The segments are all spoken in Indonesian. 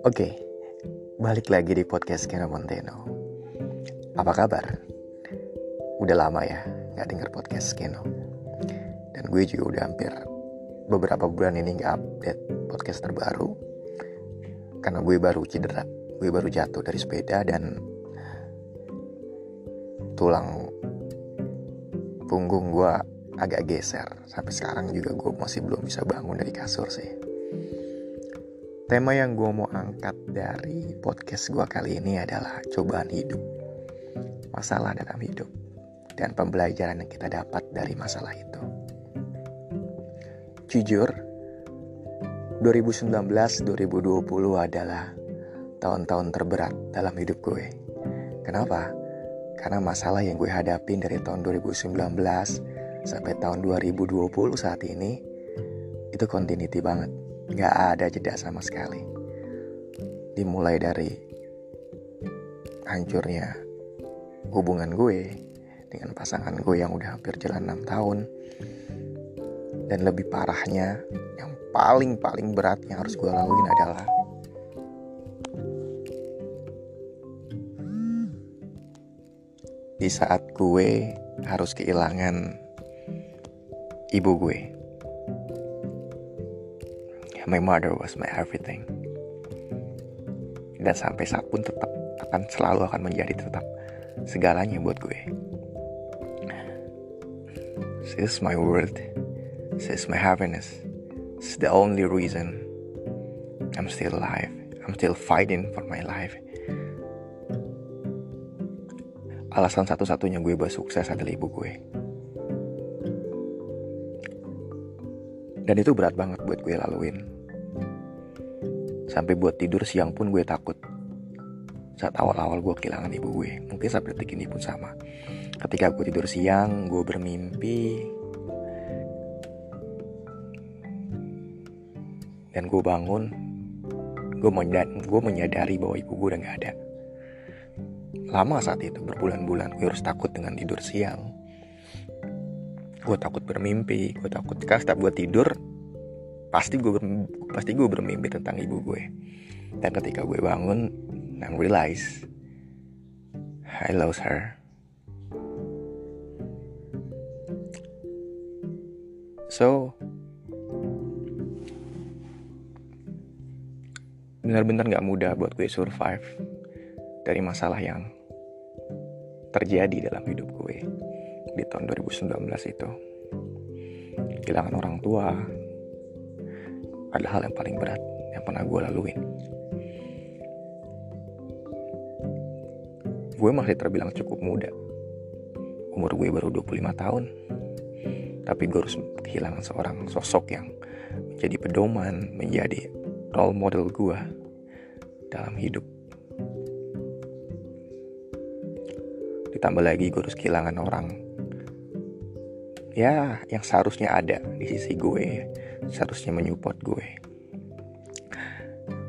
Oke, balik lagi di podcast Keno Monteno. Apa kabar? Udah lama ya nggak denger podcast Keno. Dan gue juga udah hampir beberapa bulan ini nggak update podcast terbaru. Karena gue baru cedera, gue baru jatuh dari sepeda dan tulang punggung gue agak geser. Sampai sekarang juga gue masih belum bisa bangun dari kasur sih. Tema yang gue mau angkat dari podcast gue kali ini adalah cobaan hidup, masalah dalam hidup, dan pembelajaran yang kita dapat dari masalah itu. Jujur, 2019-2020 adalah tahun-tahun terberat dalam hidup gue. Kenapa? Karena masalah yang gue hadapin dari tahun 2019 sampai tahun 2020 saat ini itu continuity banget Gak ada jeda sama sekali. Dimulai dari hancurnya hubungan gue dengan pasangan gue yang udah hampir jalan 6 tahun. Dan lebih parahnya, yang paling-paling berat yang harus gue laluin adalah di saat gue harus kehilangan ibu gue my mother was my everything. Dan sampai saat pun tetap akan selalu akan menjadi tetap segalanya buat gue. This is my world. This is my happiness. Is the only reason I'm still alive. I'm still fighting for my life. Alasan satu-satunya gue buat sukses adalah ibu gue. Dan itu berat banget buat gue laluin. Sampai buat tidur siang pun gue takut. Saat awal-awal gue kehilangan ibu gue. Mungkin sampai detik ini pun sama. Ketika gue tidur siang, gue bermimpi. Dan gue bangun. Gue gue menyadari bahwa ibu gue udah gak ada. Lama saat itu, berbulan-bulan gue harus takut dengan tidur siang. Gue takut bermimpi, gue takut ketika setiap gue tidur, pasti gue pasti gue bermimpi tentang ibu gue dan ketika gue bangun I realize I lost her. So benar-benar gak mudah buat gue survive dari masalah yang terjadi dalam hidup gue di tahun 2019 itu kehilangan orang tua adalah hal yang paling berat yang pernah gue laluin. Gue masih terbilang cukup muda. Umur gue baru 25 tahun. Tapi gue harus kehilangan seorang sosok yang menjadi pedoman, menjadi role model gue dalam hidup. Ditambah lagi gue harus kehilangan orang ya yang seharusnya ada di sisi gue seharusnya menyupport gue.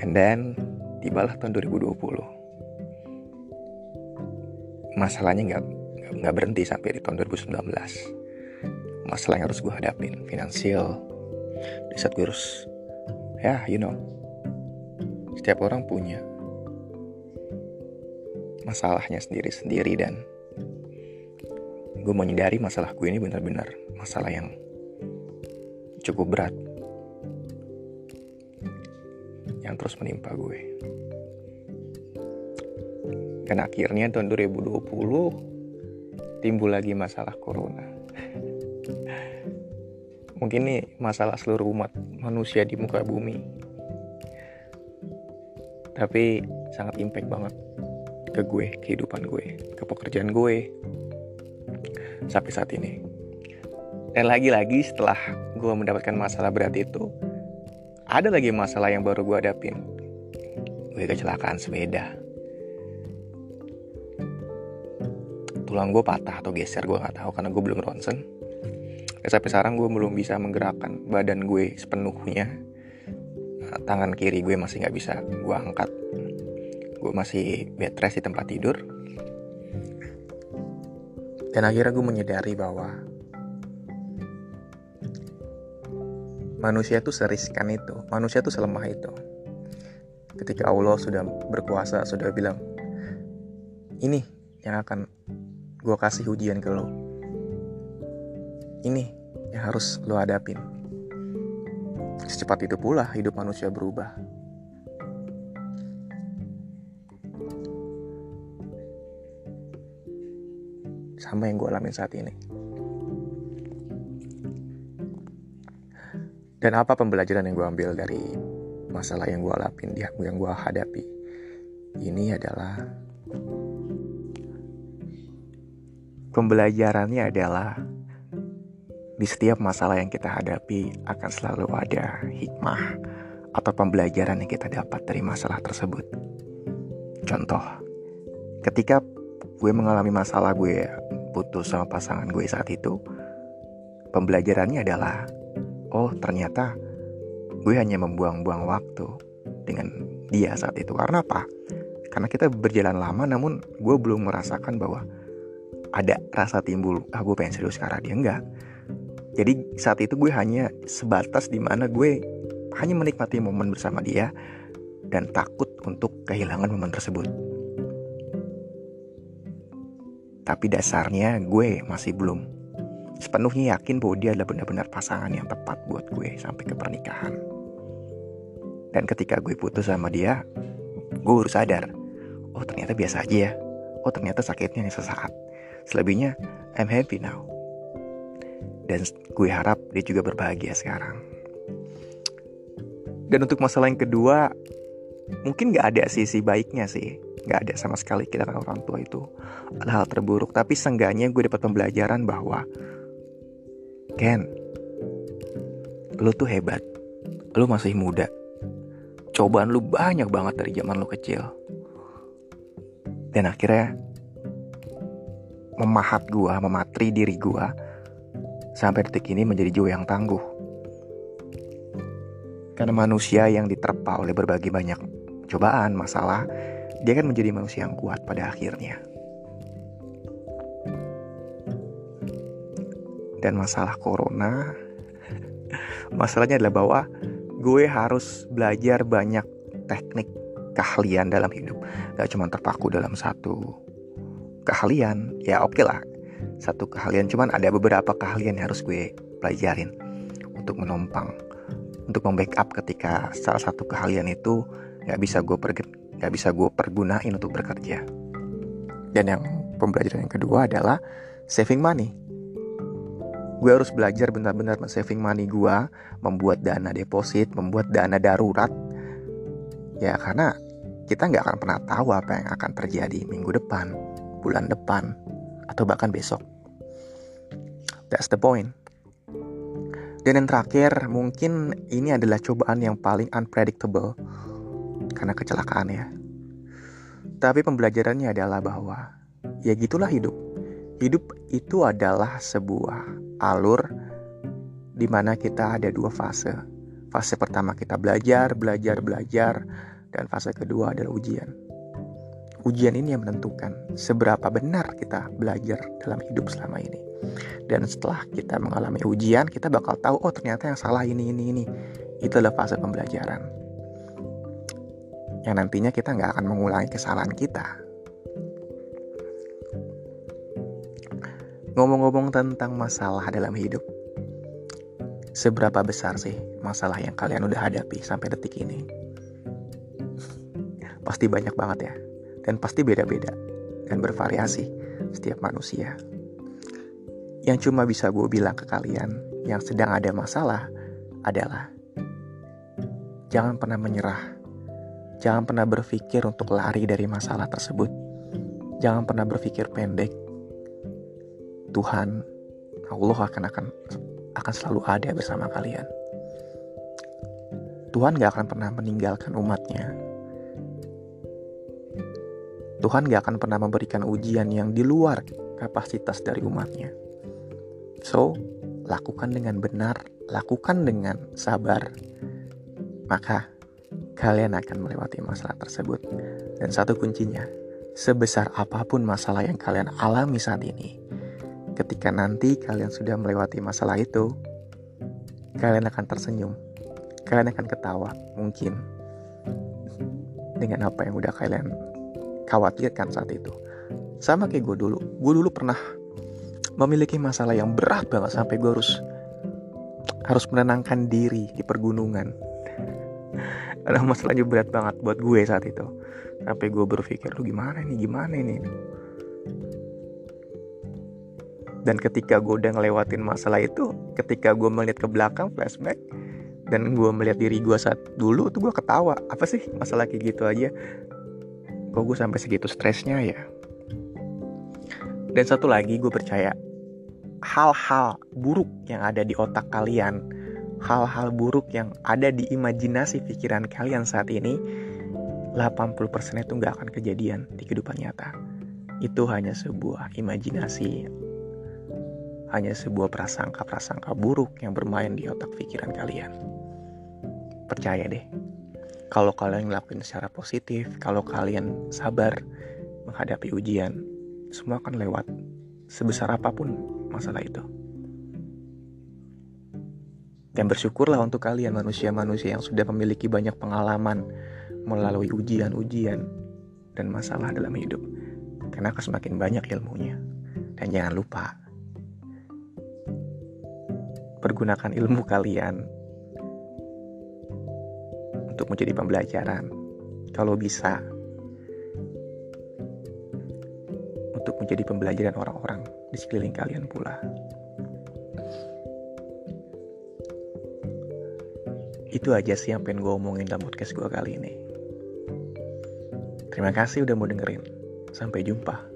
And then tibalah tahun 2020 masalahnya nggak nggak berhenti sampai di tahun 2019 masalah yang harus gue hadapin finansial. Di saat gue harus ya you know setiap orang punya masalahnya sendiri-sendiri dan gue menyadari masalah gue ini benar-benar masalah yang cukup berat yang terus menimpa gue. Dan akhirnya tahun 2020 timbul lagi masalah corona. Mungkin nih masalah seluruh umat manusia di muka bumi. Tapi sangat impact banget ke gue, kehidupan gue, ke pekerjaan gue, sampai saat ini. Dan lagi-lagi setelah gue mendapatkan masalah berat itu, ada lagi masalah yang baru gue hadapin. Gue kecelakaan sepeda. Tulang gue patah atau geser gue nggak tahu karena gue belum ronsen. Dan sampai sekarang gue belum bisa menggerakkan badan gue sepenuhnya. Nah, tangan kiri gue masih nggak bisa gue angkat. Gue masih bed rest di tempat tidur dan akhirnya gue menyadari bahwa manusia tuh seriskan itu, manusia tuh selemah itu. ketika Allah sudah berkuasa sudah bilang ini yang akan gue kasih ujian ke lo ini yang harus lo hadapin. Secepat itu pula hidup manusia berubah sama yang gue alamin saat ini dan apa pembelajaran yang gue ambil dari masalah yang gue alapin yang gue hadapi ini adalah pembelajarannya adalah di setiap masalah yang kita hadapi akan selalu ada hikmah atau pembelajaran yang kita dapat dari masalah tersebut. Contoh, ketika gue mengalami masalah gue putus sama pasangan gue saat itu, pembelajarannya adalah, oh ternyata gue hanya membuang-buang waktu dengan dia saat itu. Karena apa? Karena kita berjalan lama namun gue belum merasakan bahwa ada rasa timbul, ah gue pengen serius karena dia enggak. Jadi saat itu gue hanya sebatas di mana gue hanya menikmati momen bersama dia dan takut untuk kehilangan momen tersebut. Tapi dasarnya gue masih belum sepenuhnya yakin bahwa dia adalah benar-benar pasangan yang tepat buat gue sampai ke pernikahan. Dan ketika gue putus sama dia, gue baru sadar, oh ternyata biasa aja ya. Oh ternyata sakitnya hanya sesaat. Selebihnya, I'm happy now. Dan gue harap dia juga berbahagia sekarang. Dan untuk masalah yang kedua, mungkin gak ada sisi baiknya sih. Gak ada sama sekali kita orang tua itu ada hal terburuk. Tapi seenggaknya gue dapat pembelajaran bahwa Ken, lu tuh hebat. Lu masih muda cobaan lu banyak banget dari zaman lu kecil. Dan akhirnya memahat gua, mematri diri gua sampai detik ini menjadi jiwa yang tangguh. Karena manusia yang diterpa oleh berbagai banyak cobaan, masalah, dia kan menjadi manusia yang kuat pada akhirnya. Dan masalah corona, masalahnya adalah bahwa gue harus belajar banyak teknik keahlian dalam hidup. Gak cuma terpaku dalam satu keahlian. Ya oke okay lah. Satu keahlian. Cuman ada beberapa keahlian yang harus gue pelajarin untuk menumpang untuk membackup ketika salah satu keahlian itu nggak bisa gue nggak bisa gue pergunain untuk bekerja. Dan yang pembelajaran yang kedua adalah saving money. Gue harus belajar benar-benar saving money gue membuat dana deposit membuat dana darurat. Ya karena kita nggak akan pernah tahu apa yang akan terjadi minggu depan bulan depan atau bahkan besok. That's the point. Dan yang terakhir mungkin ini adalah cobaan yang paling unpredictable karena kecelakaan ya tapi pembelajarannya adalah bahwa ya gitulah hidup hidup itu adalah sebuah alur di mana kita ada dua fase. Fase pertama kita belajar, belajar, belajar, dan fase kedua adalah ujian. Ujian ini yang menentukan seberapa benar kita belajar dalam hidup selama ini. Dan setelah kita mengalami ujian, kita bakal tahu, oh ternyata yang salah ini, ini, ini. Itu adalah fase pembelajaran. Yang nantinya kita nggak akan mengulangi kesalahan kita. Ngomong-ngomong tentang masalah dalam hidup, seberapa besar sih masalah yang kalian udah hadapi sampai detik ini? Pasti banyak banget ya, dan pasti beda-beda dan bervariasi setiap manusia. Yang cuma bisa gue bilang ke kalian yang sedang ada masalah adalah jangan pernah menyerah. Jangan pernah berpikir untuk lari dari masalah tersebut. Jangan pernah berpikir pendek Tuhan Allah akan akan akan selalu ada bersama kalian. Tuhan gak akan pernah meninggalkan umatnya. Tuhan gak akan pernah memberikan ujian yang di luar kapasitas dari umatnya. So, lakukan dengan benar, lakukan dengan sabar. Maka, kalian akan melewati masalah tersebut. Dan satu kuncinya, sebesar apa pun masalah yang kalian alami saat ini, Ketika nanti kalian sudah melewati masalah itu, kalian akan tersenyum. Kalian akan ketawa, mungkin. dengan apa yang udah kalian khawatirkan saat itu. Sama kayak gue dulu. Gue dulu pernah memiliki masalah yang berat banget sampai gue harus harus menenangkan diri di pergunungan. Ada masalahnya berat banget buat gue saat itu. Sampai gue berpikir, lu gimana nih, gimana ini? Dan ketika gue udah ngelewatin masalah itu, ketika gue melihat ke belakang flashback, dan gue melihat diri gue saat dulu tuh gue ketawa apa sih masalah kayak gitu aja kok gue sampai segitu stresnya ya dan satu lagi gue percaya hal-hal buruk yang ada di otak kalian hal-hal buruk yang ada di imajinasi pikiran kalian saat ini 80% itu nggak akan kejadian di kehidupan nyata itu hanya sebuah imajinasi hanya sebuah prasangka-prasangka buruk yang bermain di otak pikiran kalian. Percaya deh, kalau kalian ngelakuin secara positif, kalau kalian sabar menghadapi ujian, semua akan lewat sebesar apa pun masalah itu. Dan bersyukurlah untuk kalian manusia-manusia yang sudah memiliki banyak pengalaman melalui ujian-ujian dan masalah dalam hidup. Karena akan semakin banyak ilmunya. Dan jangan lupa, pergunakan ilmu kalian untuk menjadi pembelajaran. Kalau bisa, untuk menjadi pembelajaran orang-orang di sekeliling kalian pula. Itu aja sih yang pengen gue omongin dalam podcast gue kali ini. Terima kasih udah mau dengerin. Sampai jumpa.